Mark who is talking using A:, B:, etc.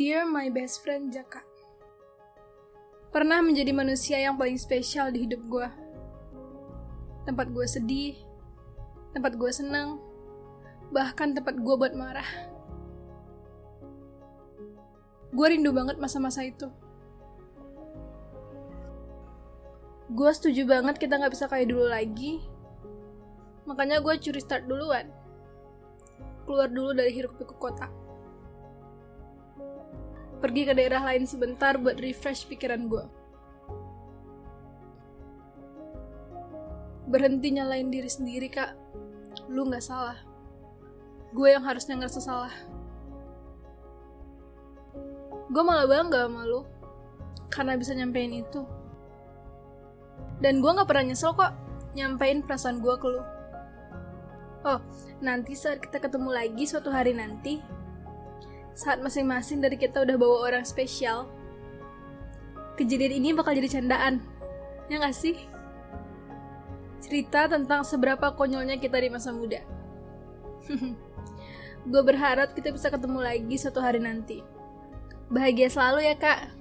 A: my best friend Jaka. Pernah menjadi manusia yang paling spesial di hidup gue. Tempat gue sedih, tempat gue senang, bahkan tempat gue buat marah. Gue rindu banget masa-masa itu. Gue setuju banget kita nggak bisa kayak dulu lagi. Makanya gue curi start duluan. Keluar dulu dari hiruk pikuk kota. Pergi ke daerah lain sebentar buat refresh pikiran gue. Berhenti nyalain diri sendiri, Kak. Lu nggak salah. Gue yang harusnya ngerasa salah. Gue malah bangga sama lu. Karena bisa nyampein itu. Dan gue gak pernah nyesel kok nyampein perasaan gue ke lu. Oh, nanti saat kita ketemu lagi suatu hari nanti, saat masing-masing dari kita udah bawa orang spesial, kejadian ini bakal jadi candaan. Ya gak sih? Cerita tentang seberapa konyolnya kita di masa muda. gue berharap kita bisa ketemu lagi suatu hari nanti. Bahagia selalu ya kak.